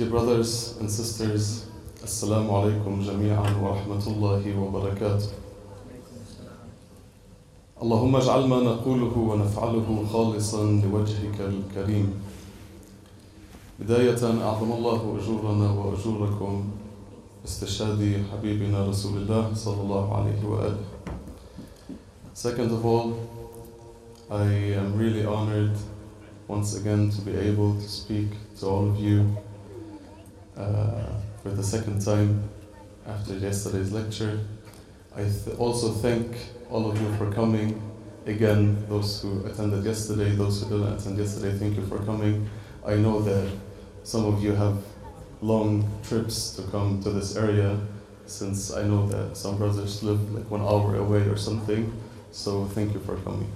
Dear brothers and sisters, Assalamu alaikum jami'an wa rahmatullahi wa barakatuh. اللهم اجعل ما نقوله ونفعله خالصا لوجهك الكريم بداية أعظم الله أجورنا وأجوركم استشهاد حبيبنا رسول الله صلى الله عليه وآله Second of all, I am really honored once again to be able to speak to all of you uh, for the second time after yesterday's lecture. I th- also thank all of you for coming. Again, those who attended yesterday, those who didn't attend yesterday, thank you for coming. I know that some of you have long trips to come to this area since I know that some brothers live like one hour away or something. So thank you for coming.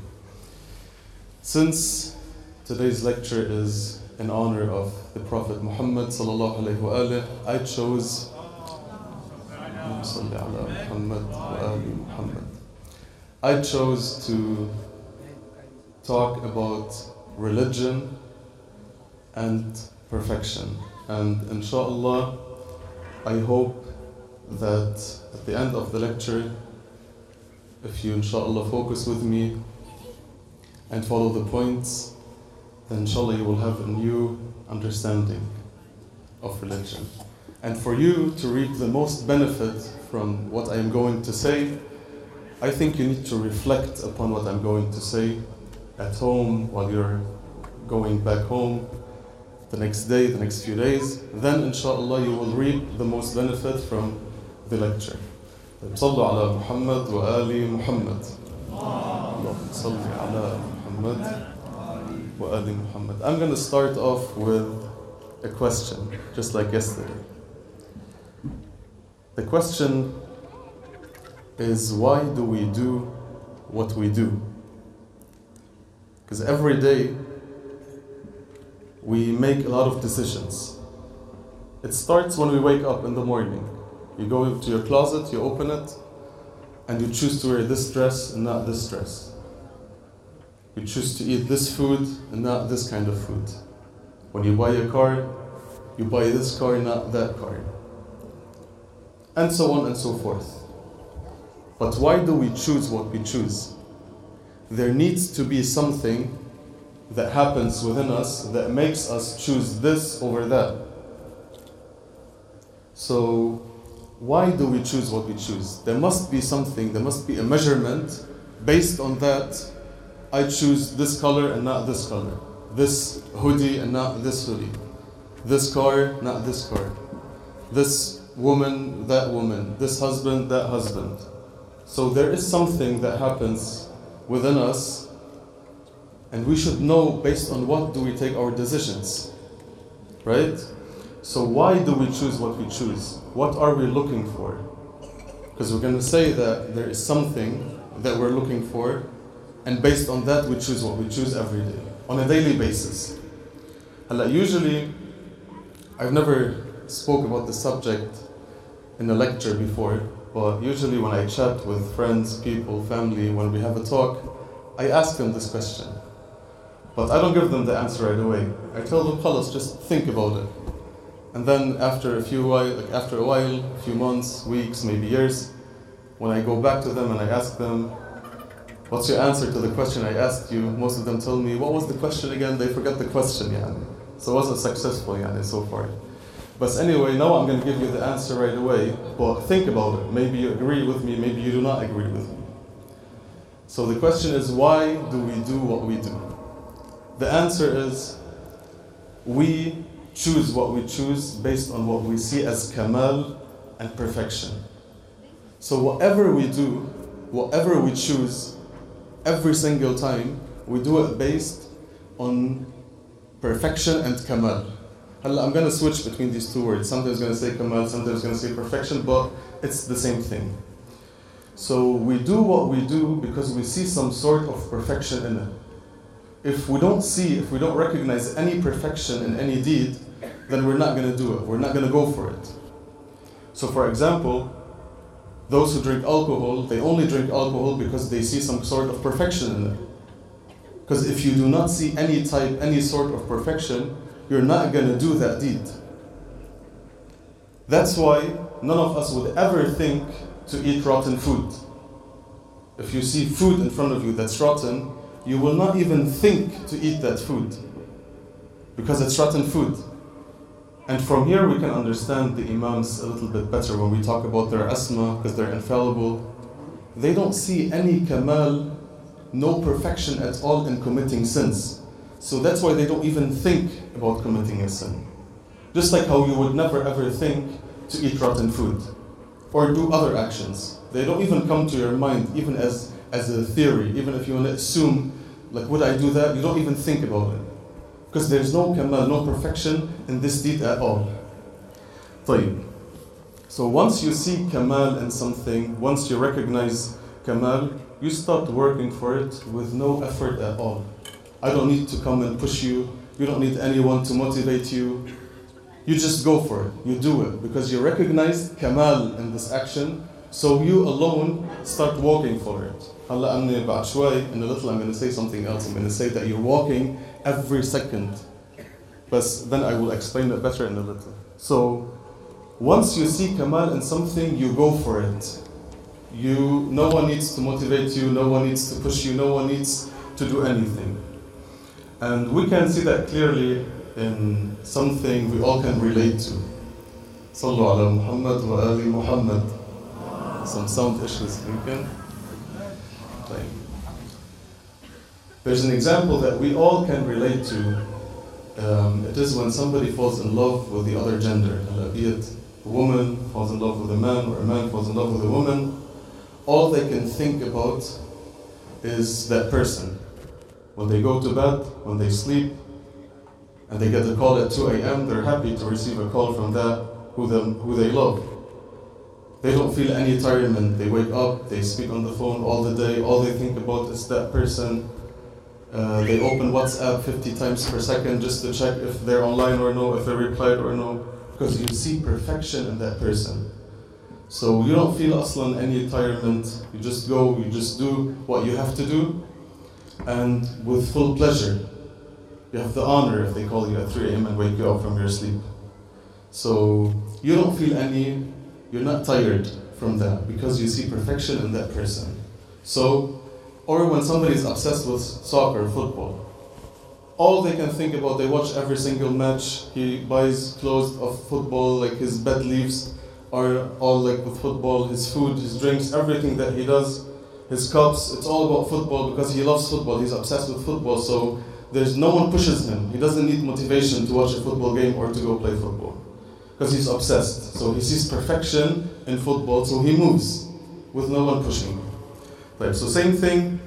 Since today's lecture is in honor of the Prophet Muhammad sallallahu alayhi wa I chose I chose to talk about religion and perfection. And inshallah, I hope that at the end of the lecture, if you inshallah focus with me and follow the points, then inshallah you will have a new understanding of religion. And for you to reap the most benefit from what I am going to say, I think you need to reflect upon what I'm going to say at home while you're going back home the next day, the next few days. Then, inshallah, you will reap the most benefit from the lecture. صلوا على محمد وآل محمد اللهم صل على محمد wa ali Muhammad. I'm going to start off with a question, just like yesterday. The question is why do we do what we do? Because every day we make a lot of decisions. It starts when we wake up in the morning. You go into your closet, you open it, and you choose to wear this dress and not this dress. You choose to eat this food and not this kind of food. When you buy a car, you buy this car, not that car. And so on and so forth. But why do we choose what we choose? There needs to be something that happens within us that makes us choose this over that. So, why do we choose what we choose? There must be something, there must be a measurement based on that. I choose this color and not this color, this hoodie and not this hoodie, this car, not this car, this woman, that woman, this husband, that husband. So there is something that happens within us, and we should know based on what do we take our decisions, right? So why do we choose what we choose? What are we looking for? Because we're going to say that there is something that we're looking for, and based on that we choose what we choose every day on a daily basis. Usually, I've never spoke about the subject in a lecture before, but usually when I chat with friends, people, family, when we have a talk, I ask them this question. But I don't give them the answer right away. I tell them, "Khalas, just think about it." And then after a few while, like after a while, a few months, weeks, maybe years, when I go back to them and I ask them, "What's your answer to the question I asked you?" Most of them tell me, "What was the question again?" They forgot the question, yeah. So it wasn't successful, yeah, so far. But anyway, now I'm going to give you the answer right away. But think about it. Maybe you agree with me, maybe you do not agree with me. So the question is why do we do what we do? The answer is we choose what we choose based on what we see as kamal and perfection. So whatever we do, whatever we choose, every single time, we do it based on perfection and kamal. I'm going to switch between these two words. Sometimes going to say kamal, sometimes going to say perfection, but it's the same thing. So we do what we do because we see some sort of perfection in it. If we don't see, if we don't recognize any perfection in any deed, then we're not going to do it. We're not going to go for it. So, for example, those who drink alcohol, they only drink alcohol because they see some sort of perfection in it. Because if you do not see any type, any sort of perfection, you're not going to do that deed. That's why none of us would ever think to eat rotten food. If you see food in front of you that's rotten, you will not even think to eat that food because it's rotten food. And from here we can understand the Imams a little bit better when we talk about their isma because they're infallible. They don't see any kamal, no perfection at all in committing sins. So that's why they don't even think about committing a sin. Just like how you would never ever think to eat rotten food or do other actions. They don't even come to your mind, even as, as a theory, even if you want to assume, like, would I do that? You don't even think about it Because there's no kamal, no perfection in this deed at all. طيب. So once you see kamal in something, once you recognize kamal, you start working for it with no effort at all. I don't need to come and push you. You don't need anyone to motivate you. You just go for it. You do it because you recognize kamal in this action. so you alone start walking for it. In a little I'm going to say something else. I'm going to say that you're walking every second. But then I will explain that better in a little. So once you see Kamal in something, you go for it. You, no one needs to motivate you, no one needs to push you, no one needs to do anything. And we can see that clearly in something we all can relate to. Sallu ala Muhammad wa ali Muhammad some sound issues weekend. Like, there's an example that we all can relate to. Um, it is when somebody falls in love with the other gender, be it a woman falls in love with a man or a man falls in love with a woman. All they can think about is that person. When they go to bed, when they sleep, and they get a call at 2 a.m., they're happy to receive a call from that who, them, who they love. They don't feel any tiredness. They wake up, they speak on the phone all the day, all they think about is that person. Uh, they open WhatsApp 50 times per second just to check if they're online or no, if they replied or no, because you see perfection in that person. So you don't feel aslan any tiredness. You just go, you just do what you have to do, and with full pleasure. You have the honor if they call you at 3 a.m. and wake you up from your sleep. So you don't feel any, you're not tired from that because you see perfection in that person. So, or when somebody is obsessed with soccer, football, all they can think about, they watch every single match, he buys clothes of football, like his bed leaves are all like with football, his food, his drinks, everything that he does, his cups, it's all about football because he loves football, he's obsessed with football, so there's no one pushes him. He doesn't need motivation to watch a football game or to go play football because he's obsessed. So he sees perfection in football, so he moves with no one pushing him. Right, so same thing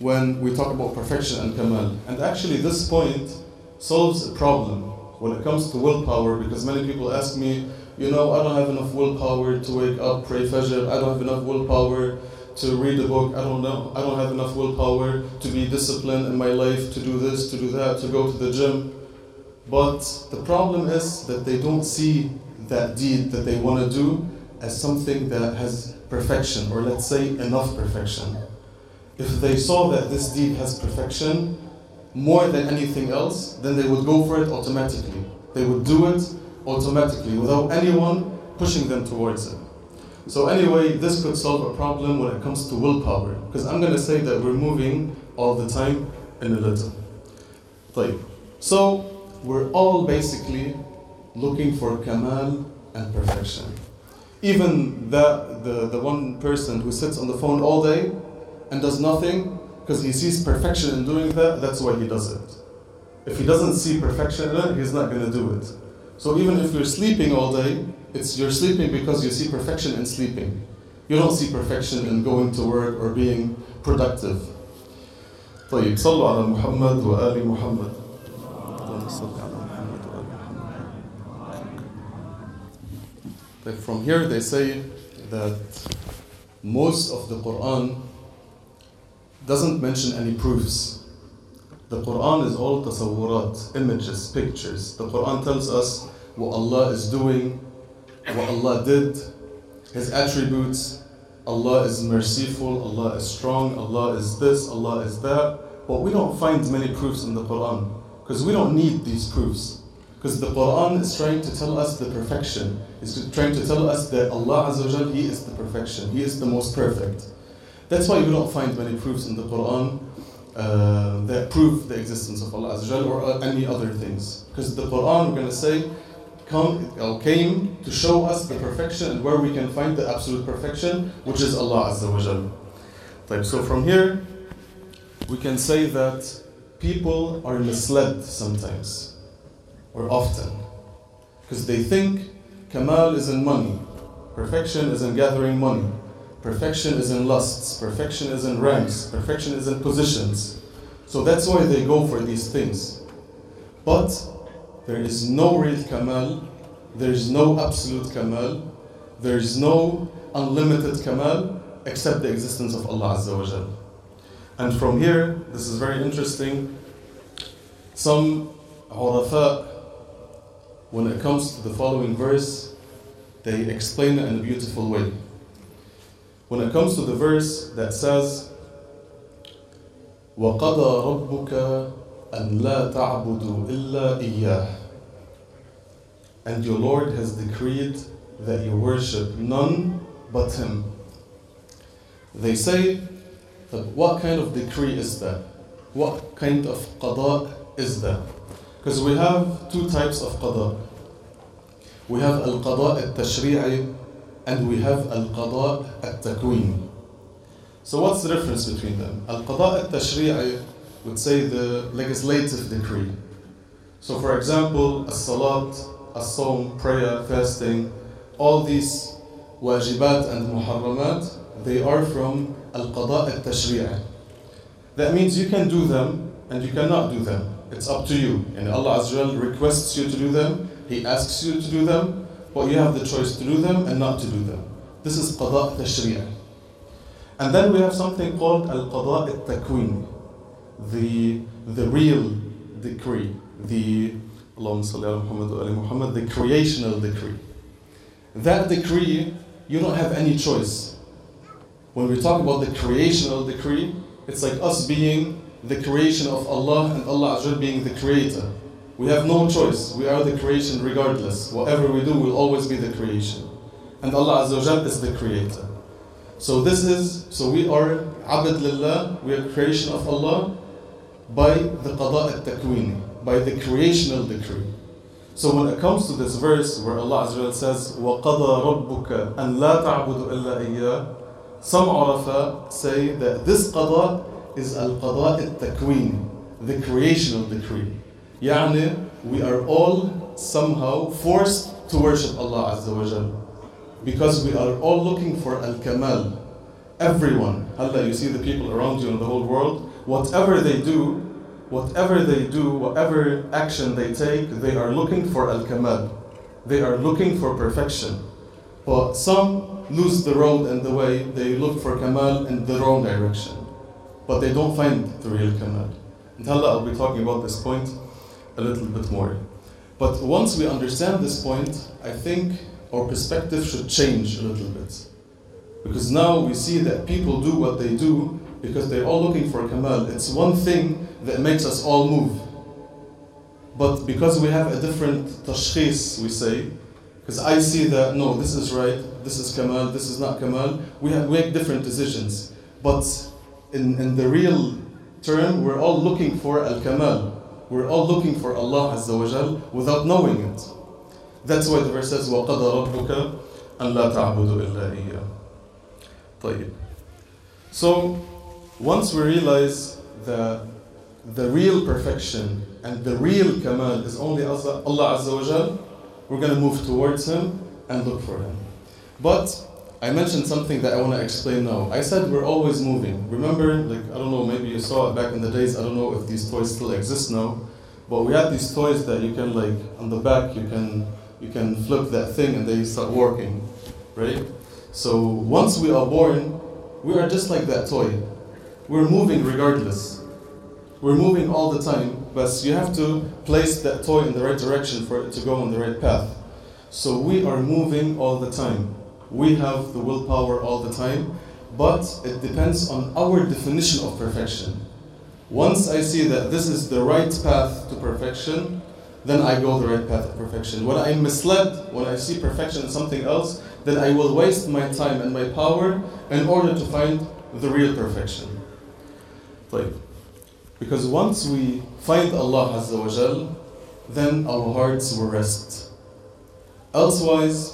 when we talk about perfection and kamal. And actually, this point solves a problem when it comes to willpower because many people ask me, you know, I don't have enough willpower to wake up, pray fajr, I don't have enough willpower to read a book. I don't know. I don't have enough willpower to be disciplined in my life, to do this, to do that, to go to the gym. But the problem is that they don't see that deed that they want to do as something that has perfection, or let's say enough perfection. If they saw that this deed has perfection more than anything else, then they would go for it automatically. They would do it automatically without anyone pushing them towards it. So, anyway, this could solve a problem when it comes to willpower, because I'm going to say that we're moving all the time in a little. Like, so, we're all basically looking for kamal and perfection. Even the, the, the one person who sits on the phone all day and does nothing because he sees perfection in doing that, that's why he does it. If he doesn't see perfection in it, he's not going to do it. So even if you're sleeping all day, it's you're sleeping because you see perfection in sleeping. You don't see perfection in going to work or being productive. طيب صلوا على محمد وآل محمد. from here they say that most of the Quran doesn't mention any proofs. The Quran is all tasawwurat, images, pictures. The Quran tells us what Allah is doing, what Allah did, His attributes. Allah is merciful, Allah is strong, Allah is this, Allah is that. But we don't find many proofs in the Quran because we don't need these proofs. Because the Quran is trying to tell us the perfection. It's trying to tell us that Allah Azza He is the perfection. He is the most perfect. That's why you don't find many proofs in the Quran uh, that prove the existence of Allah Azza or any other things. Because the Quran, we're going to say, come, came to show us the perfection and where we can find the absolute perfection, which is Allah Azza wa. So from here, we can say that people are misled sometimes, or often, because they think Kamal is in money, perfection is in gathering money, perfection is in lusts, perfection is in ranks, perfection is in positions. So that's why they go for these things. But there is no real Kamal, there is no absolute Kamal, there is no unlimited Kamal except the existence of Allah Azza wa. And from here, this is very interesting. Some Urafa, when it comes to the following verse, they explain it in a beautiful way. When it comes to the verse that says, وَقَضَى رَبُّكَ أَن لَا تَعْبُدُوا إِلَّا إِيَّاهُ And your Lord has decreed that you worship none but Him. They say that what kind of decree is that? What kind of qada is that? Because we have two types of qada. We have al-qada al-tashri'i and we have al-qada al-takwin. So what's the difference between them? Al-qada al-tashri'i would say the legislative decree. So for example, as-salat, as-sawm, prayer, fasting, all these wajibat and muharramat, they are from al-qada al-tashri'i. That means you can do them and you cannot do them. It's up to you. And Allah Azza wa requests you to do them, He asks you to do them, but you have the choice to do them and not to do them. This is qada tashri'i. And then we have something called al-qada al-takwin, the, the real decree, the Muhammad, the creational decree. That decree, you don't have any choice. When we talk about the creational decree, it's like us being the creation of Allah and Allah Azul being the creator. We have no choice. We are the creation regardless. Whatever we do will always be the creation. And Allah Azul is the creator. So this is, so we are abd lillah, we are creation of Allah by the qada al-takwini, by the creational decree. So when it comes to this verse where Allah Azza says, وَقَضَى رَبُّكَ أَن لَا تَعْبُدُ إِلَّا إِيَّاهُ Some Urafa say that this qada is al-qada al-takwini, the creational decree. Yani, we are all somehow forced to worship Allah Azza wa Jal. Because we are all looking for al-kamal. Everyone, Allah, you see the people around you in the whole world, whatever they do, whatever they do, whatever action they take, they are looking for al-kamal. They are looking for perfection. But some lose the road and the way, they look for kamal in the wrong direction. But they don't find the real kamal. Inshallah, I'll be talking about this point a little bit more. But once we understand this point, I think our perspective should change a little bit. Because now we see that people do what they do because they're all looking for Kamal. It's one thing that makes us all move. But because we have a different tashkhis, we say, because I see that, no, this is right, this is Kamal, this is not Kamal, we, have, we make different decisions. But in, in the real term, we're all looking for Al Kamal. We're all looking for Allah Azza wa Jal without knowing it. That's why the verse says, وَقَضَى رَبُّكَ أَن لَا تَعْبُدُوا إِلَّا إِيَّاهُ طيب. So, once we realize that the real perfection and the real kamal is only Allah Azza wa Jal, we're going to move towards Him and look for Him. But I mentioned something that I want to explain now. I said we're always moving. Remember, like, I don't know, maybe you saw it back in the days, I don't know if these toys still exist now, but we had these toys that you can, like, on the back, you can, you can flip that thing and they start working, right? So once we are born, we are just like that toy. We're moving regardless. We're moving all the time, but you have to place that toy in the right direction for it to go on the right path. So we are moving all the time. We have the willpower all the time, but it depends on our definition of perfection. Once I see that this is the right path to perfection, then I go the right path of perfection. When I'm misled, when I see perfection in something else, then I will waste my time and my power in order to find the real perfection. Because once we find Allah Azza wa Jal, then our hearts will rest. Elsewise,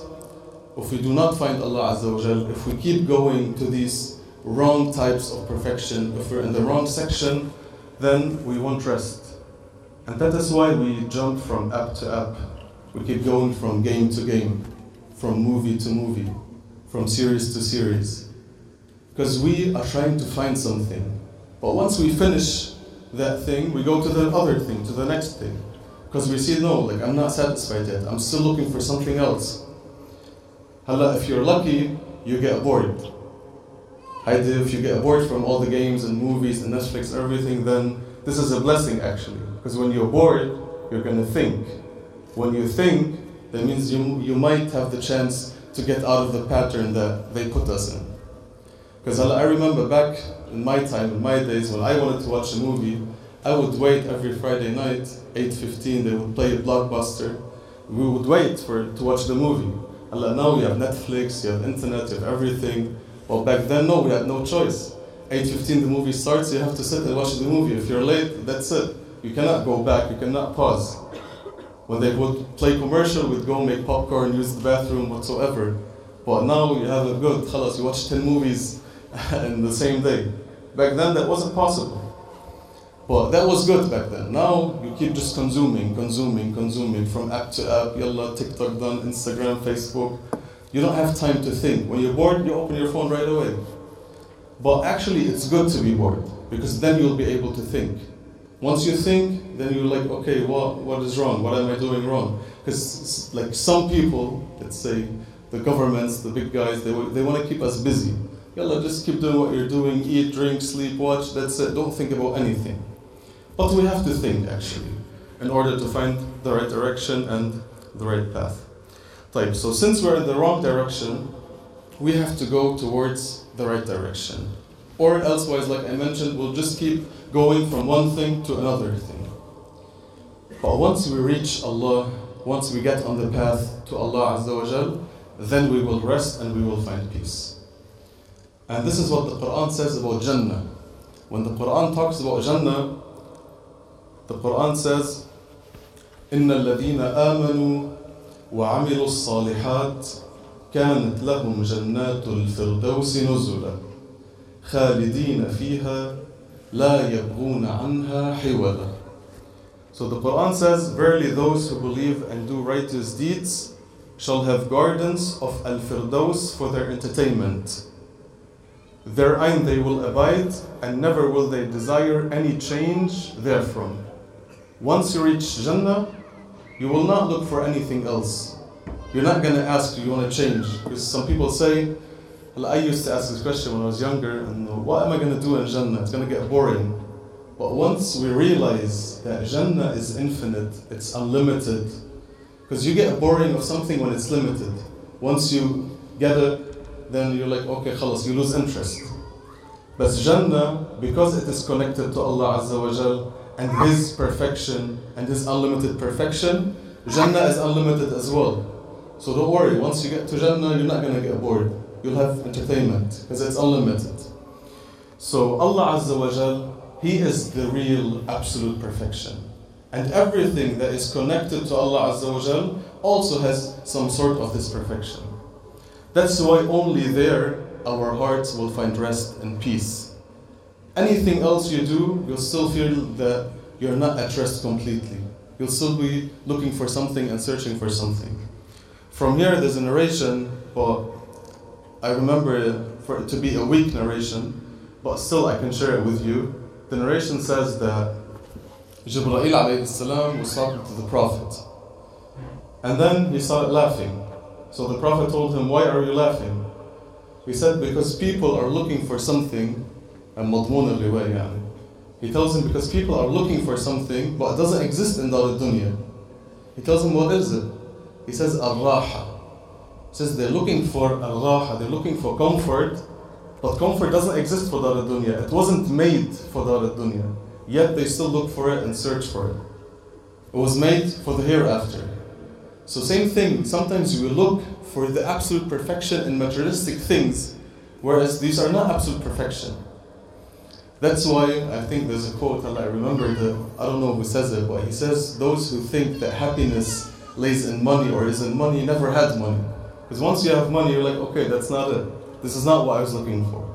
if we do not find Allah Azza wa Jal, if we keep going to these wrong types of perfection, if we're in the wrong section, then we won't rest. And that is why we jump from app to app. We keep going from game to game, from movie to movie, from series to series. Because we are trying to find something. But once we finish that thing, we go to the other thing, to the next thing. Because we see, no, like I'm not satisfied yet. I'm still looking for something else. If you're lucky, you get bored. Haide, if you get bored from all the games and movies and Netflix everything, then this is a blessing actually. Because when you're bored, you're gonna think. When you think, that means you, you might have the chance to get out of the pattern that they put us in. Because I remember back in my time, in my days, when I wanted to watch a movie, I would wait every Friday night, 8.15, they would play a blockbuster. We would wait for to watch the movie. Now you have Netflix, you have internet, you have everything. Well, back then, no, we had no choice. 8.15 the movie starts, you have to sit and watch the movie. If you're late, that's it. You cannot go back, you cannot pause. When they would play commercial, we'd go make popcorn, use the bathroom, whatsoever. But now you have a good, khalas, you watch 10 movies in the same day. Back then that wasn't possible. But that was good back then. Now you keep just consuming, consuming, consuming from app to app, yalla, TikTok done, Instagram, Facebook. You don't have time to think. When you're bored, you open your phone right away. But actually, it's good to be bored because then you'll be able to think. Once you think, then you're like, okay, what, what is wrong? What am I doing wrong? Because like some people, let's say the governments, the big guys, they, they want to keep us busy. Yalla, just keep doing what you're doing, eat, drink, sleep, watch, that's it. Don't think about anything. But we have to think actually in order to find the right direction and the right path. Type. So since we're in the wrong direction, we have to go towards the right direction. Or elsewise, like I mentioned, we'll just keep going from one thing to another thing. But once we reach Allah, once we get on the path to Allah Azza wa Jal, then we will rest and we will find peace. And this is what the Quran says about Jannah. When the Quran talks about Jannah, the Quran says, إن الذين آمنوا وعملوا الصالحات كانت لهم جنات الفردوس نزلا خالدين فيها لا يبغون عنها حولا So the Quran says, Verily those who believe and do righteous deeds shall have gardens of Al-Firdaus for their entertainment. Therein they will abide, and never will they desire any change therefrom. Once you reach Jannah, you will not look for anything else. You're not going to ask, do you want to change? Because some people say, I used to ask this question when I was younger, and what am I going to do in Jannah? It's going to get boring. But once we realize that Jannah is infinite, it's unlimited, because you get boring of something when it's limited. Once you get it, then you're like, okay, khalas, you lose interest. But Jannah, because it is connected to Allah Azza wa Jal and His perfection and His unlimited perfection, Jannah is unlimited as well. So don't worry, once you get to Jannah, you're not going to get bored. You'll have entertainment because it's unlimited. So Allah Azza wa Jal, He is the real absolute perfection. And everything that is connected to Allah Azza wa Jal also has some sort of this perfection. That's why only there our hearts will find rest and peace. Anything else you do, you'll still feel that you're not at rest completely. You'll still be looking for something and searching for something. From here, there's a narration, but I remember it for it to be a weak narration, but still I can share it with you. The narration says that Jibreel salam was talking to the Prophet. And then he started laughing. So the Prophet told him, Why are you laughing? He said, Because people are looking for something, and madmun al-riwayah. He tells him because people are looking for something but it doesn't exist in Dar al-Dunya. He tells him what is it? He says al-raha. He says they're looking for al-raha, they're looking for comfort but comfort doesn't exist for Dar al-Dunya. It wasn't made for Dar al-Dunya. Yet they still look for it and search for it. It was made for the hereafter. So same thing, sometimes we look for the absolute perfection in materialistic things, whereas these are not absolute perfection. That's why I think there's a quote, that I remember the, I don't know who says it, but he says, those who think that happiness lays in money or is in money never had money. Because once you have money, you're like, okay, that's not it. This is not what I was looking for.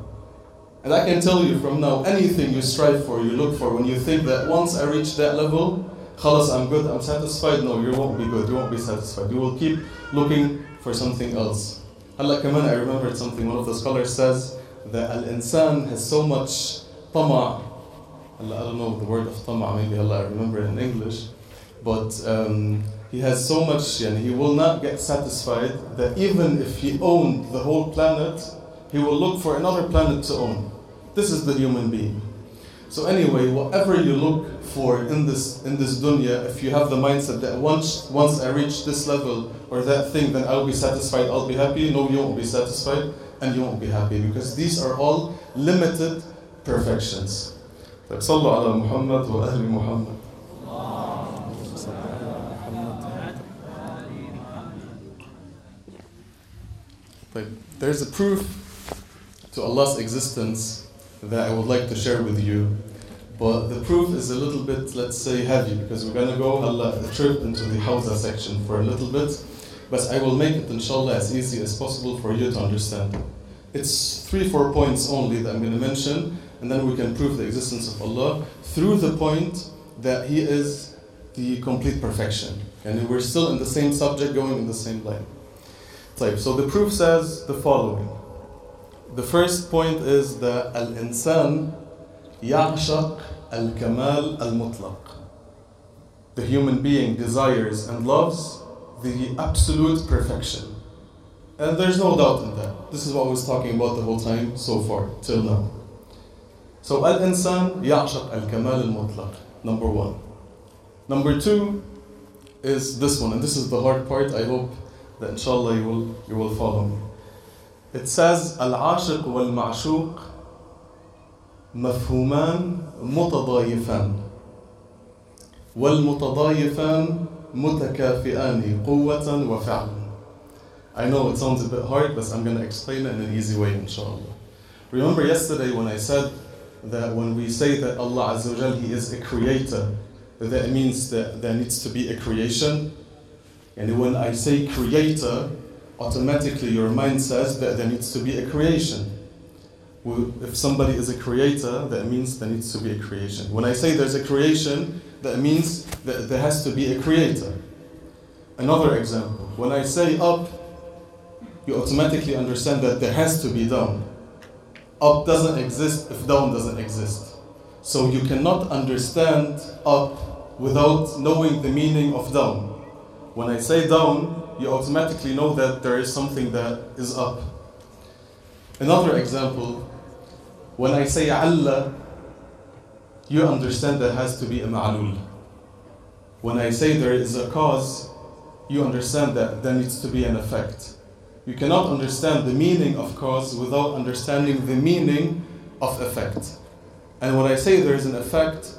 And I can tell you from now, anything you strive for, you look for, when you think that once I reach that level, khalas, I'm good, I'm satisfied, no, you won't be good, you won't be satisfied. You will keep looking for something else. Allah kaman, I remembered something, one of the scholars says that al-insan has so much tama' I don't know the word of tama', maybe Allah, I remember it in English, but um, he has so much, and he will not get satisfied that even if he owned the whole planet, he will look for another planet to own. This is the human being. So anyway, whatever you look for in this in this dunya, if you have the mindset that once once I reach this level or that thing, then I'll be satisfied, I'll be happy. No, you won't be satisfied and you won't be happy because these are all limited perfections. طيب صلوا على محمد وأهل محمد. طيب, there's a proof to Allah's existence that I would like to share with you. But the proof is a little bit, let's say, heavy because we're going to go a trip into the Hawza section for a little bit. But I will make it, inshallah, as easy as possible for you to understand. It's three, four points only that I'm going to mention, and then we can prove the existence of Allah through the point that He is the complete perfection. And we're still in the same subject, going in the same line. So the proof says the following. The first point is that al insan ya'shaq al kamal al mutlaq. The human being desires and loves the absolute perfection. And there's no doubt in that. This is what I was talking about the whole time so far, till now. So al-insan يعشق الكمال المطلق. Number one. Number two is this one, and this is the hard part. I hope that inshallah you will, you will follow me. It says العاشق والمعشوق مفهومان متضايفان والمتضايفان متكافئان قوة وفعلا I know it sounds a bit hard, but I'm going to explain it in an easy way, inshallah. Remember yesterday when I said that when we say that Allah Azza wa He is a creator, that means that there needs to be a creation. And when I say creator, automatically your mind says that there needs to be a creation. If somebody is a creator, that means there needs to be a creation. When I say there's a creation, that means that there has to be a creator. Another example, when I say up, you automatically understand that there has to be down. Up doesn't exist if down doesn't exist. So you cannot understand up without knowing the meaning of down. When I say down, you automatically know that there is something that is up. Another example, when I say alla, you understand there has to be a ma'lul. When I say there is a cause, you understand that there needs to be an effect. You cannot understand the meaning of cause without understanding the meaning of effect. And when I say there is an effect,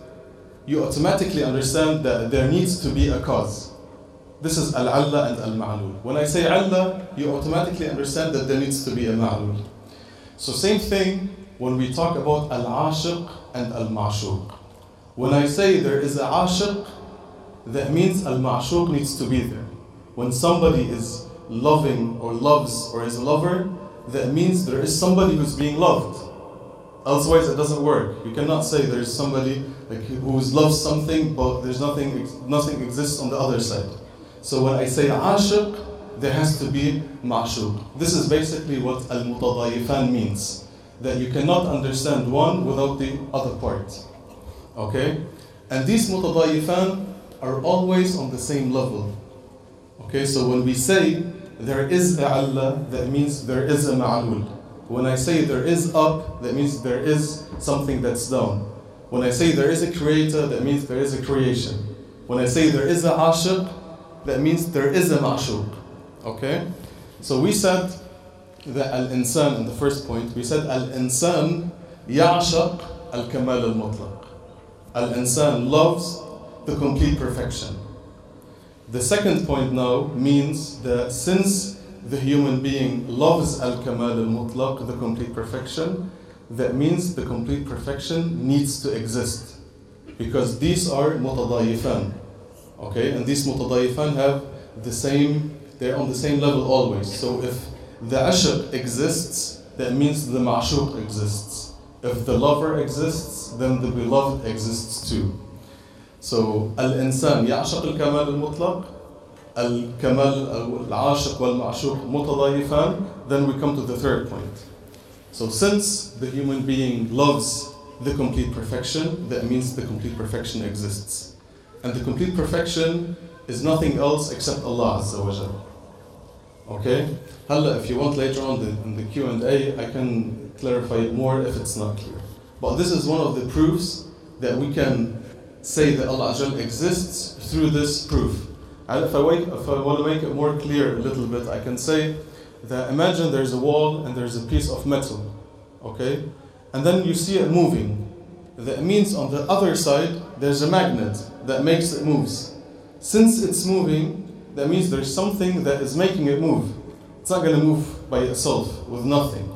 you automatically understand that there needs to be a cause. This is al-alla and al-ma'lul. When I say alla, you automatically understand that there needs to be a ma'lul. So same thing when we talk about al-ashiq and al-ma'shuq. When I say there is a ashiq, that means al-ma'shuq needs to be there. When somebody is loving or loves or is a lover, that means there is somebody who's being loved. Otherwise, it doesn't work. You cannot say there's somebody like who loves something, but there's nothing nothing exists on the other side. So when I say ashiq, there has to be ma'shuq. This is basically what al-mutadayifan means. That you cannot understand one without the other part. Okay? And these mutadayifan are always on the same level. Okay, so when we say there is a alla, that means there is a ma'lul. When I say there is up, that means there is something that's down. When I say there is a creator, that means there is a creation. When I say there is a ashiq, that means there is a ma'shuq. Okay? So we said that al-insan in the first point, we said al-insan ya'shaq al-kamal al-mutlaq. Al-insan loves the complete perfection. The second point now means that since the human being loves al-kamal al-mutlaq, the complete perfection, that means the complete perfection needs to exist. Because these are mutadayifan. Okay, and these mutadayifan have the same, they're on the same level always. So if the ashq exists, that means the ma'shuq exists. If the lover exists, then the beloved exists too. So الإنسان يعشق الكمال المطلق الكمال العاشق والمعشوق متضايفان then we come to the third point. So since the human being loves the complete perfection, that means the complete perfection exists. And the complete perfection is nothing else except Allah Azza wa Jal. Okay? Halla, if you want later on the, in the Q&A, I can clarify it more if it's not clear. But this is one of the proofs that we can say that Allah exists through this proof. And if I, if I want to make it more clear a little bit, I can say that imagine there's a wall and there's a piece of metal, okay? And then you see it moving. That means on the other side, there's a magnet that makes it moves. Since it's moving, that means there's something that is making it move. It's not going to move by itself with nothing.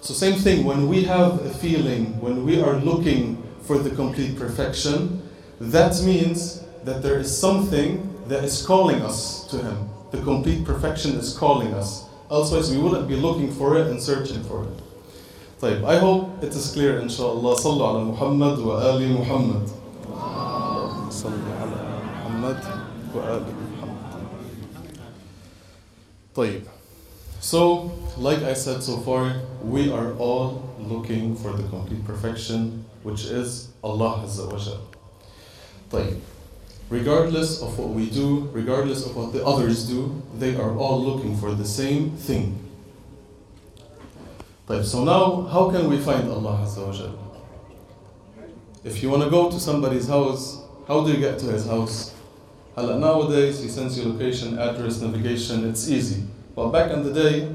So same thing, when we have a feeling, when we are looking for the complete perfection, that means that there is something that is calling us to Him. The complete perfection is calling us. Otherwise, we wouldn't be looking for it and searching for it. طيب, I hope it is clear inshallah. صلوا على محمد وآل محمد. صلوا على محمد وآل محمد. طيب. So, like I said so far, we are all looking for the complete perfection, which is Allah Azza wa Jal. Regardless of what we do, regardless of what the others do, they are all looking for the same thing. So now, how can we find Allah Azza wa If you want to go to somebody's house, how do you get to his house? Nowadays, he sends you location, address, navigation, it's easy. But back in the day,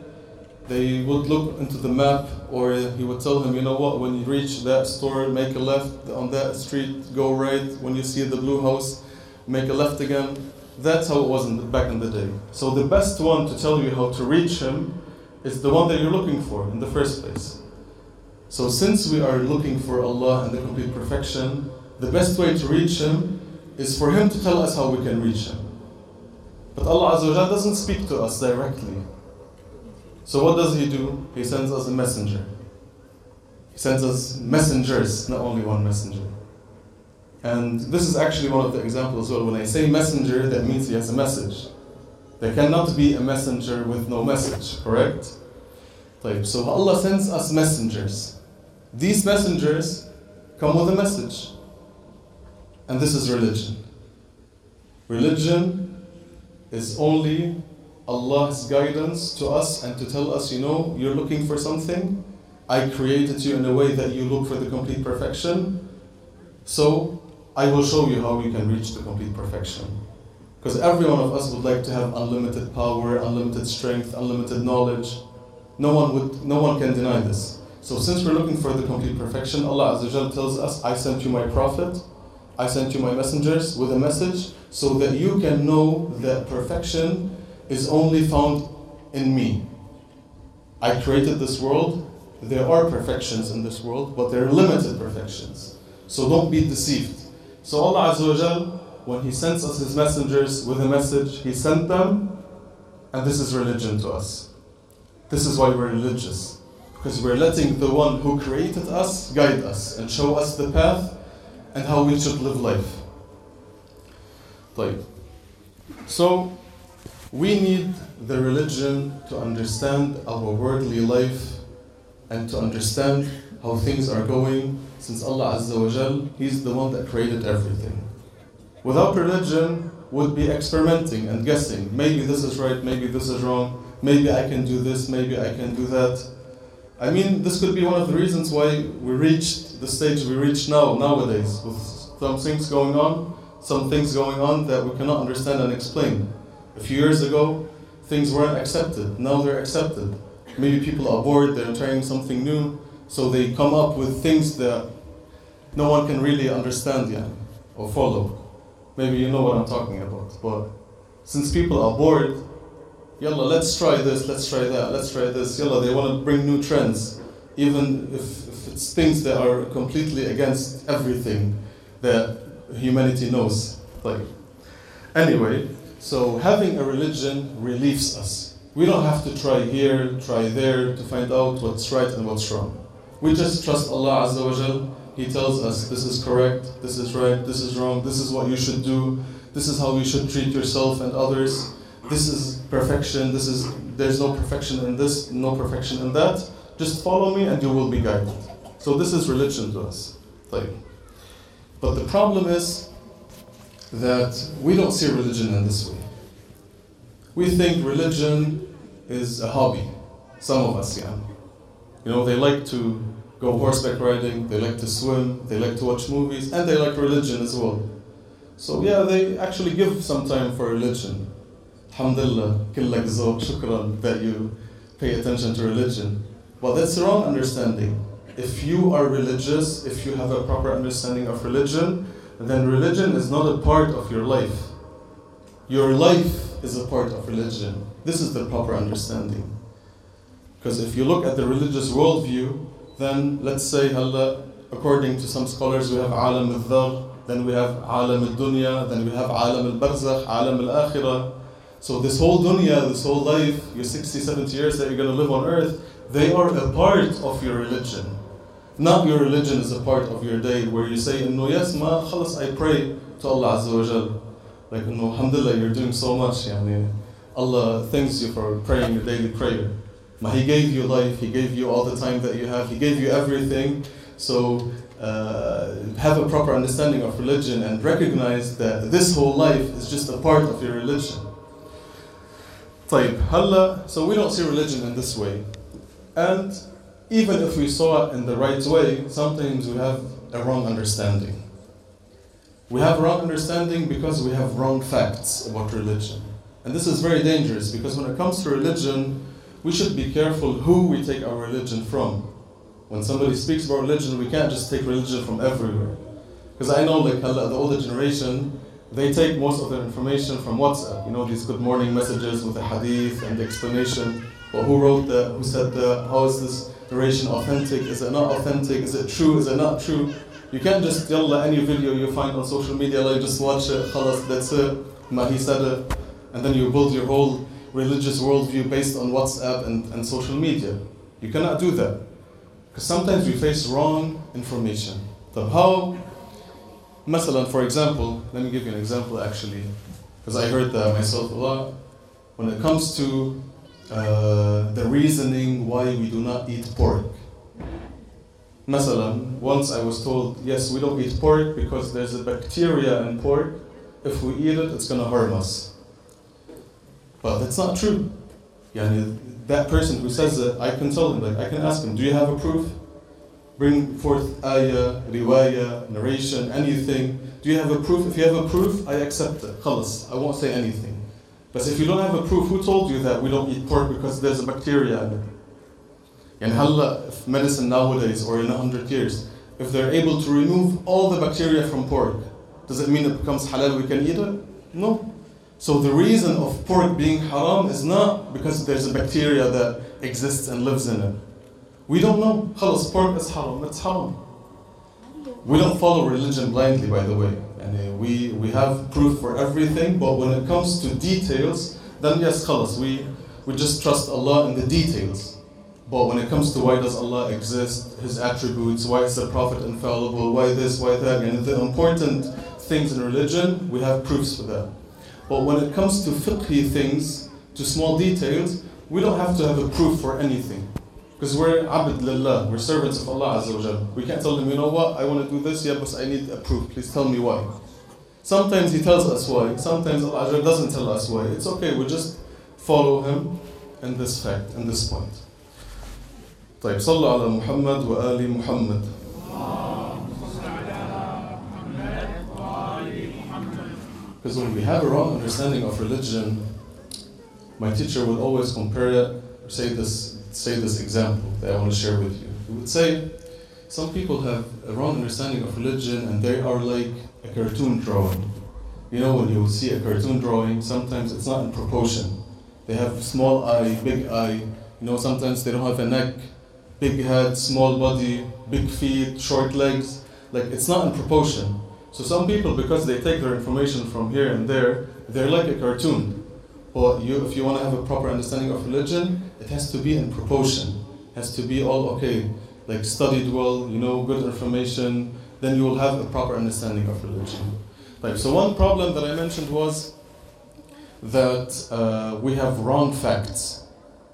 they would look into the map, or he would tell him, you know what, when you reach that store, make a left on that street, go right. When you see the blue house, make a left again. That's how it was in the, back in the day. So the best one to tell you how to reach him is the one that you're looking for in the first place. So since we are looking for Allah and the complete perfection, the best way to reach Him is for Him to tell us how we can reach Him. But Allah Azza wa doesn't speak to us directly. So what does he do? He sends us a messenger. He sends us messengers, not only one messenger. And this is actually one of the examples as well. When I say messenger, that means he has a message. There cannot be a messenger with no message, correct? So Allah sends us messengers. These messengers come with a message. And this is religion. Religion is only Allah's guidance to us and to tell us, you know, you're looking for something. I created you in a way that you look for the complete perfection. So I will show you how you can reach the complete perfection. Because every one of us would like to have unlimited power, unlimited strength, unlimited knowledge. No one would no one can deny this. So since we're looking for the complete perfection, Allah Azza tells us, I sent you my prophet, I sent you my messengers with a message so that you can know that perfection is only found in me. I created this world. There are perfections in this world, but they're limited perfections. So don't be deceived. So Allah Azza wa Jal, when He sends us His messengers with a message, He sent them, and this is religion to us. This is why we're religious. Because we're letting the one who created us guide us and show us the path and how we should live life. Like, so we need the religion to understand our worldly life and to understand how things are going since Allah Azza wa Jal, He's the one that created everything. Without religion, would be experimenting and guessing. Maybe this is right, maybe this is wrong, maybe I can do this, maybe I can do that. I mean, this could be one of the reasons why we reached the stage we reach now, nowadays, with some things going on, some things going on that we cannot understand and explain. A few years ago, things weren't accepted. Now they're accepted. Maybe people are bored, they're trying something new, so they come up with things that no one can really understand yet or follow. Maybe you know what I'm talking about, but Since people are bored, yalla, let's try this, let's try that, let's try this. Yalla, they want to bring new trends, even if, if it's things that are completely against everything that humanity knows. Like, anyway, so having a religion relieves us. We don't have to try here, try there to find out what's right and what's wrong. We just trust Allah Azza wa Jal. He tells us this is correct, this is right, this is wrong, this is what you should do, this is how you should treat yourself and others. This is perfection, this is there's no perfection in this, no perfection in that. Just follow me and you will be guided. So this is religion to us. But the problem is that we don't see religion in this way. We think religion is a hobby. Some of us, yeah. You know, they like to go horseback riding, they like to swim, they like to watch movies, and they like religion as well. So yeah, they actually give some time for religion. Alhamdulillah, shukran that you pay attention to religion. But that's the wrong understanding. If you are religious, if you have a proper understanding of religion, then religion is not a part of your life. Your life is a part of religion. This is the proper understanding. Because if you look at the religious worldview, then let's say, according to some scholars, we have alam al then we have alam al-dunya, then we have alam al-barzakh, alam al-akhirah. So this whole dunya, this whole life, your 60, 70 years that you're going to live on earth, they are a part of your religion Not your religion is a part of your day where you say, no, yes, ma, khalas, I pray to Allah Azza wa Jal. Like, no, alhamdulillah, you're doing so much. Yani, Allah thanks you for praying your daily prayer. Ma, he gave you life, He gave you all the time that you have, He gave you everything. So uh, have a proper understanding of religion and recognize that this whole life is just a part of your religion. طيب, Allah, so we don't see religion in this way. And even if we saw it in the right way, sometimes we have a wrong understanding. We have wrong understanding because we have wrong facts about religion. And this is very dangerous because when it comes to religion, we should be careful who we take our religion from. When somebody speaks about religion, we can't just take religion from everywhere. Because I know like the older generation, they take most of their information from WhatsApp. You know, these good morning messages with the hadith and the explanation. But who wrote that? Who said that? How is this narration authentic? Is it not authentic? Is it true? Is it not true? You can't just yalla any video you find on social media, like just watch it, khalas, that's it, ma he said it, and then you build your whole religious worldview based on WhatsApp and, and social media. You cannot do that. Because sometimes we face wrong information. So how, مثلا, for example, let me give you an example actually, because I heard that myself a lot. When it comes to uh, the reasoning why we do not eat pork. Masalan, once I was told, yes, we don't eat pork because there's a bacteria in pork. If we eat it, it's going to harm us. But that's not true. Yani, that person who says it, I can tell him, like, I can ask him, do you have a proof? Bring forth ayah, riwayah, narration, anything. Do you have a proof? If you have a proof, I accept it. Khalas, I won't say anything. But if you don't have a proof, who told you that we don't eat pork because there's a bacteria in it? And halla, if medicine nowadays or in a hundred years, if they're able to remove all the bacteria from pork, does it mean it becomes halal, we can eat it? No. So the reason of pork being haram is not because there's a bacteria that exists and lives in it. We don't know. Khalas, pork is haram, it's haram. We don't follow religion blindly, by the way. We, we have proof for everything, but when it comes to details, then yes, khalas, we, we just trust Allah in the details. But when it comes to why does Allah exist, His attributes, why is the Prophet infallible, why this, why that, and the important things in religion, we have proofs for that. But when it comes to fiqhi things, to small details, we don't have to have a proof for anything. Because we're abd lillah, we're servants of Allah Azza wa We can't tell them, you know what, I want to do this, yeah, but I need a proof, please tell me why. Sometimes He tells us why, sometimes Allah doesn't tell us why. It's okay, we just follow Him in this fact, in this point. طيب صلوا على محمد وآل محمد Because when we have a wrong understanding of religion, my teacher would always compare it, say this, say this example that I want to share with you. He would say, some people have a wrong understanding of religion and they are like a cartoon drawing. You know, when you see a cartoon drawing, sometimes it's not in proportion. They have small eye, big eye. You know, sometimes they don't have a neck, big head, small body, big feet, short legs. Like, it's not in proportion. So some people, because they take their information from here and there, they're like a cartoon. But you, if you want to have a proper understanding of religion, it has to be in proportion. It has to be all okay, like studied well, you know, good information. Then you will have a proper understanding of religion. Right, so one problem that I mentioned was that uh, we have wrong facts.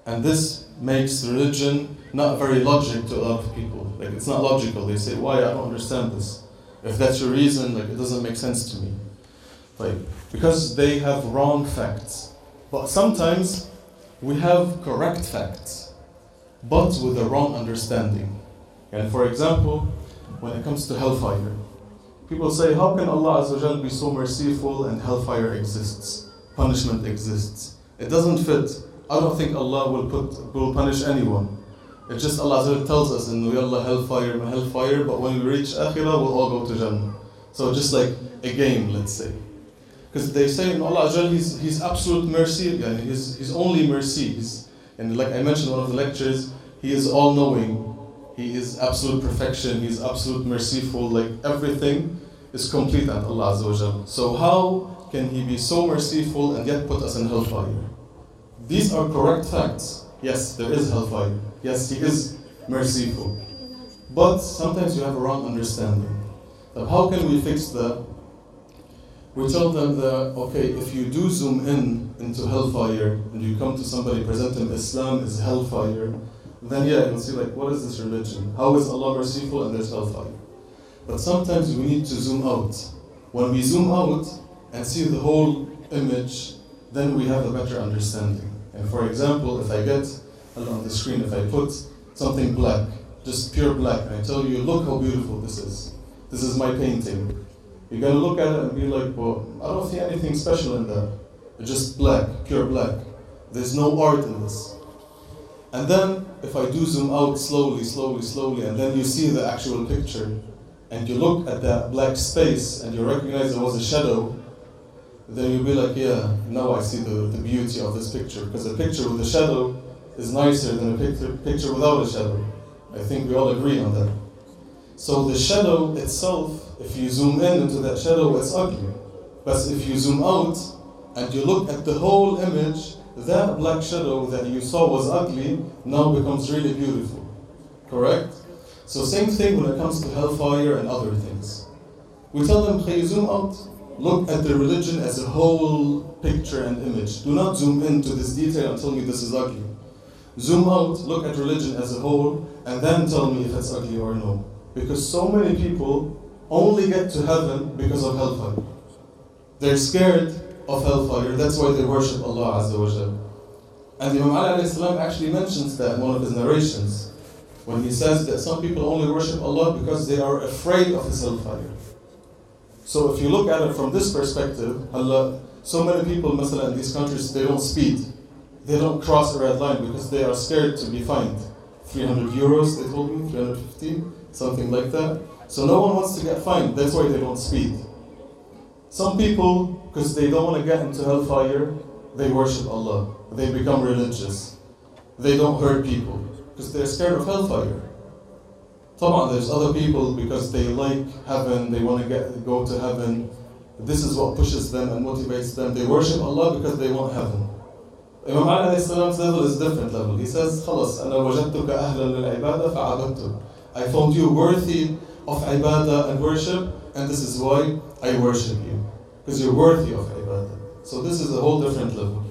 And this makes religion not very logical to a lot of people. Like it's not logical. They say, why? I don't understand this. If that's your reason, like it doesn't make sense to me. Like, because they have wrong facts. But sometimes we have correct facts, but with a wrong understanding. And for example, when it comes to hellfire, people say, how can Allah Azza be so merciful and hellfire exists? Punishment exists. It doesn't fit. I don't think Allah will put will punish anyone. It's just Allah tells us in Yalla hellfire, hellfire, but when we reach Akhirah, we'll all go to Jannah. So just like a game, let's say. Because they say in Allah Azza he's, he's absolute mercy, and he's, he's only mercy. He's, and like I mentioned in one of the lectures, He is all knowing. He is absolute perfection. He is absolute merciful. Like everything is complete at Allah Azza So how can He be so merciful and yet put us in hellfire? These are correct facts. Yes, there is hellfire. Yes, He is merciful. But sometimes you have a wrong understanding. That how can we fix that? We tell them that, okay, if you do zoom in into hellfire and you come to somebody, present them Islam is hellfire, then yeah, you'll see like, what is this religion? How is Allah merciful and there's hellfire? But sometimes we need to zoom out. When we zoom out and see the whole image, then we have a better understanding. And for example, if I get on the screen, if I put something black, just pure black, and I tell you, look how beautiful this is. This is my painting. You're gonna look at it and be like, well, I don't see anything special in that. It's just black, pure black. There's no art in this. And then, if I do zoom out slowly, slowly, slowly, and then you see the actual picture, and you look at that black space and you recognize there was a shadow, then you'll be like, yeah, now I see the, the beauty of this picture. Because a picture with a shadow is nicer than a picture, picture without a shadow. I think we all agree on that. So the shadow itself, if you zoom in into that shadow, it's ugly. But if you zoom out and you look at the whole image, that black shadow that you saw was ugly now becomes really beautiful. Correct? So same thing when it comes to hellfire and other things. We tell them, hey, zoom out. Look at the religion as a whole picture and image. Do not zoom into this detail and tell me this is ugly. Zoom out, look at religion as a whole, and then tell me if it's ugly or no. Because so many people only get to heaven because of hellfire. They're scared of hellfire, that's why they worship Allah Azza wa Jal. And Imam Ali actually mentions that in one of his narrations when he says that some people only worship Allah because they are afraid of His hellfire. So if you look at it from this perspective, Allah, so many people, in these countries, they don't speed. They don't cross a red line because they are scared to be fined. 300 euros, they told me, 350, something like that. So no one wants to get fined, that's why they don't speed. Some people, because they don't want to get into hellfire, they worship Allah. They become religious. They don't hurt people because they're scared of hellfire. طبعا there's other people because they like heaven, they want to get go to heaven. This is what pushes them and motivates them. They worship Allah because they want heaven. Imam Ali salam's level is different level. He says, خلاص أنا وجدتك أهلا للعبادة فعبدتك. I found you worthy of ibadah and worship, and this is why I worship you. Because you're worthy of ibadah. So this is a whole different level.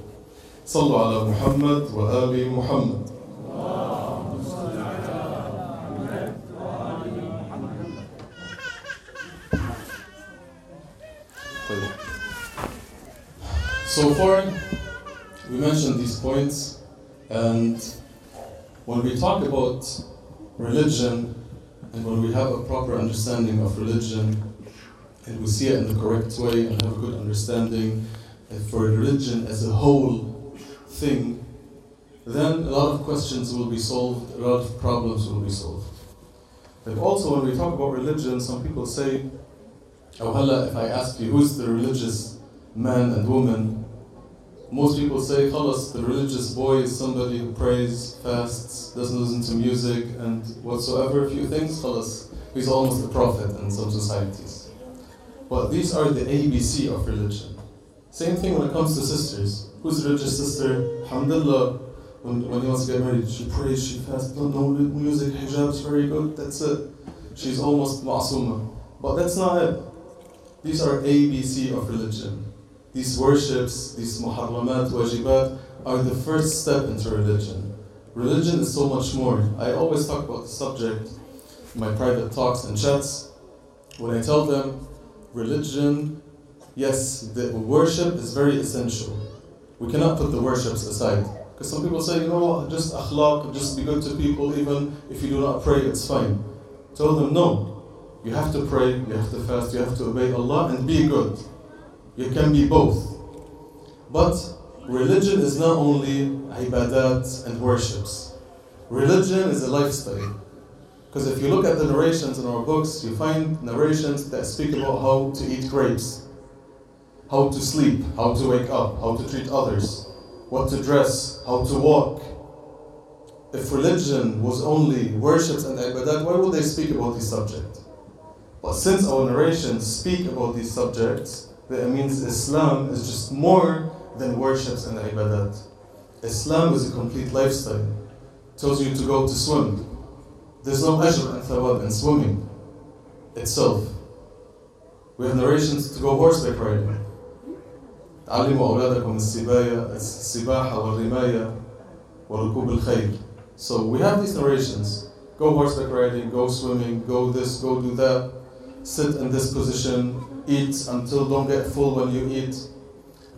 صلوا على محمد وآل محمد. So far, we mentioned these points, and when we talk about religion, and when we have a proper understanding of religion, and we see it in the correct way and have a good understanding uh, for religion as a whole thing, then a lot of questions will be solved, a lot of problems will be solved. But also, when we talk about religion, some people say, oh, if I ask you who's the religious man and woman. Most people say, Khalas, the religious boy is somebody who prays, fasts, doesn't listen to music, and whatsoever a few things, Khalas, he's almost a prophet in some societies. But these are the ABC of religion. Same thing when it comes to sisters. Who's religious sister? Alhamdulillah, when, when he wants to get married, she prays, she fasts, don't know music, hijab's very good, that's it. She's almost ma'asuma. But that's not it. These are ABC of religion. These worships, these muharramat, wajibat, are the first step into religion. Religion is so much more. I always talk about the subject in my private talks and chats. When I tell them, religion, yes, the worship is very essential. We cannot put the worships aside. Because some people say, you know, just akhlaq, just be good to people, even if you do not pray, it's fine. Tell them, no. You have to pray, you have to fast, you have to obey Allah and be good. You can be both. But religion is not only ibadat and worships. Religion is a lifestyle. Because if you look at the narrations in our books, you find narrations that speak about how to eat grapes, how to sleep, how to wake up, how to treat others, what to dress, how to walk. If religion was only worships and ibadat, why would they speak about these subjects? But since our narrations speak about these subjects, that means Islam is just more than worships and ibadat. Islam is a complete lifestyle. It tells you to go to swim. There's no ajr and thawab in swimming itself. We have narrations to go horseback riding. علموا أولادكم السباية السباحة والرماية وركوب الخيل. So we have these narrations. Go horseback riding, go swimming, go this, go do that. Sit in this position, eat until don't get full when you eat,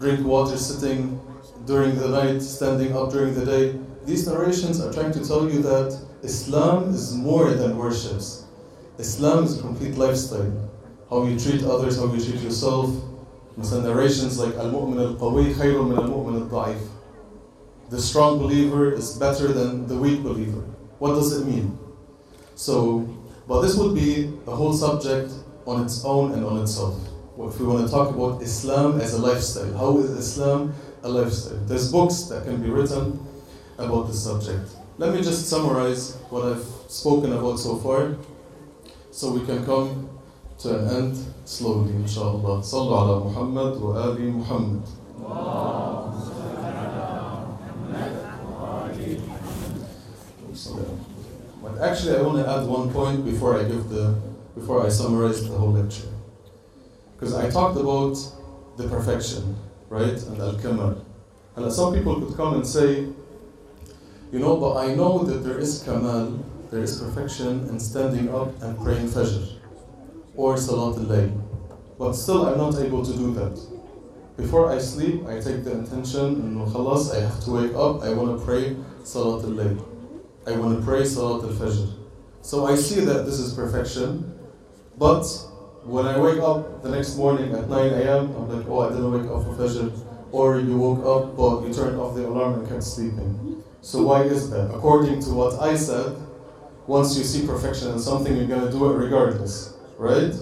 drink water sitting during the night, standing up during the day. These narrations are trying to tell you that Islam is more than worships. Islam is a complete lifestyle. How you treat others, how you treat yourself. Some narrations like Al-Mu'min al-Qawi khayrun min al-Mu'min al-Da'if. The strong believer is better than the weak believer. What does it mean? So, but this would be a whole subject on its own and on itself. If we want to talk about Islam as a lifestyle, how is Islam a lifestyle? There's books that can be written about this subject. Let me just summarize what I've spoken about so far so we can come to an end slowly, inshallah. Sallu ala Muhammad wa ali Muhammad. But actually, I want to add one point before I give the before I summarize the whole lecture, because I talked about the perfection, right, and al kamal. And some people could come and say, you know, but I know that there is kamal, there is perfection in standing up and praying fajr or salat al-layl, but still I'm not able to do that. Before I sleep, I take the intention, and khalas, I have to wake up, I want to pray salat al-layl. I want to pray Salat al Fajr. So I see that this is perfection, but when I wake up the next morning at 9 a.m., I'm like, oh, I didn't wake up for Fajr. Or you woke up, but you turned off the alarm and kept sleeping. So why is that? According to what I said, once you see perfection in something, you're going to do it regardless, right?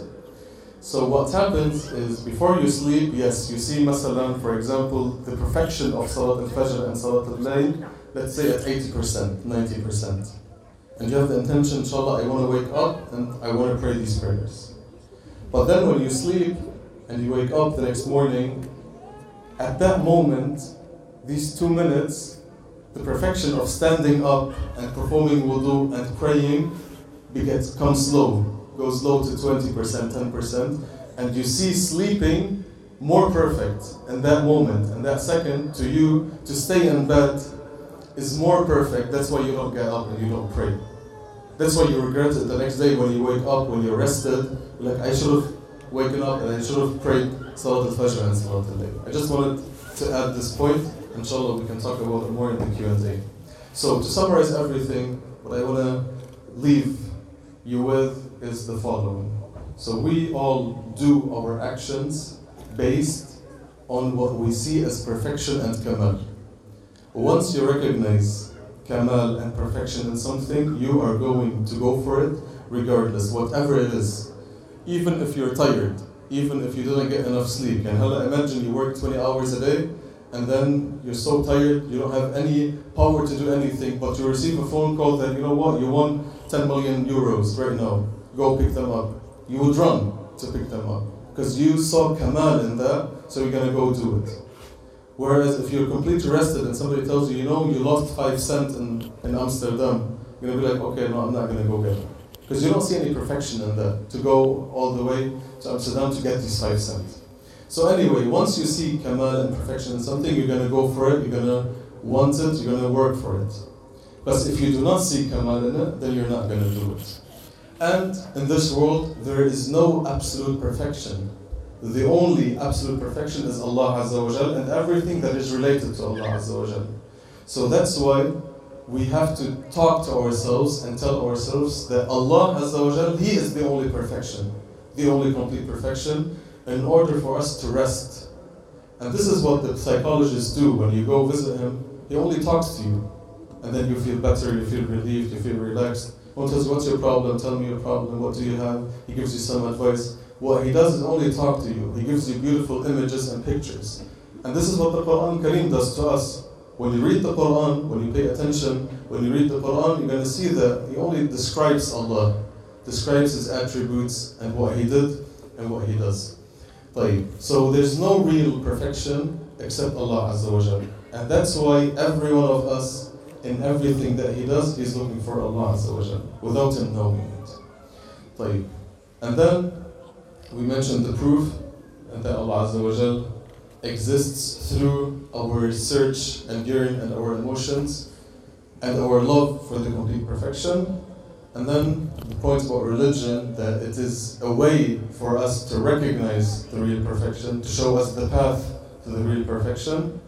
So what happens is before you sleep, yes, you see Masalan, for example, the perfection of Salat al-Fajr and Salat al-Layl, let's say at 80%, 90%. And you have the intention, inshallah, I want to wake up and I want to pray these prayers. But then when you sleep and you wake up the next morning, at that moment, these two minutes, the perfection of standing up and performing wudu and praying begets, comes slow, goes low to 20%, 10%, and you see sleeping more perfect in that moment, and that second, to you to stay in bed is more perfect. That's why you don't get up and you don't pray. That's why you regret it the next day when you wake up, when you're rested. Like, I should have waken up and I should have prayed Salat al-Fajr and Salat al-Layl. I just wanted to add this point. Inshallah, we can talk about it more in the Q&A. So, to summarize everything, what I want to leave you with is the following. So, we all do our actions based on what we see as perfection and kamal. Once you recognize kamal and perfection in something, you are going to go for it regardless, whatever it is. Even if you're tired, even if you didn't get enough sleep. And hella imagine you work 20 hours a day and then you're so tired, you don't have any power to do anything, but you receive a phone call that, you know what, you won 10 million euros right now, go pick them up. You would run to pick them up because you saw Kamal in that, so you're gonna go do it. Whereas if you're completely rested and somebody tells you, you know, you lost five cents in, in Amsterdam, you're gonna be like, okay, no, I'm not gonna go get it. Because you don't see any perfection in that, to go all the way to Amsterdam to get these five cents. So anyway, once you see kamal and perfection in something, you're gonna go for it, you're gonna want it, you're gonna work for it. But if you do not see kamal in it, then you're not gonna do it. And in this world, there is no absolute perfection. The only absolute perfection is Allah Azza wa Jal and everything that is related to Allah Azza wa Jal. So that's why we have to talk to ourselves and tell ourselves that Allah Azza wa Jal, He is the only perfection, the only complete perfection, in order for us to rest. And this is what the psychologists do when you go visit him. He only talks to you, and then you feel better, you feel relieved, you feel relaxed. Tells you, What's your problem? Tell me your problem. What do you have? He gives you some advice. What he does is only talk to you. He gives you beautiful images and pictures. And this is what the Quran Kareem does to us. When you read the Quran, when you pay attention, when you read the Quran, you're going to see that he only describes Allah, describes his attributes and what he did and what he does. So there's no real perfection except Allah Azza wa Jal. And that's why every one of us, in everything that he does, he's looking for Allah Azza wa Jal, without him knowing it. And then we mentioned the proof that Allah exists through our search and yearning and our emotions and our love for the complete perfection. And then the point about religion that it is a way for us to recognize the real perfection, to show us the path to the real perfection,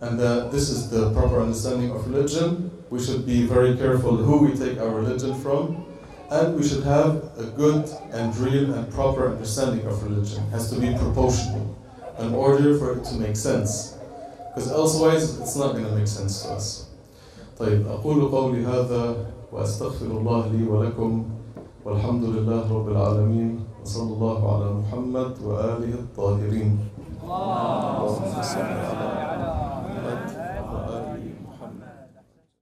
and that this is the proper understanding of religion. We should be very careful who we take our religion from, and we should have a good and real and proper understanding of religion. It has to be proportional in order for it to make sense. Because otherwise it's not going to make sense to us. طيب أقول قولي هذا وأستغفر الله لي ولكم والحمد لله رب العالمين وصلى الله على محمد وآله الطاهرين اللهم صل على محمد وآله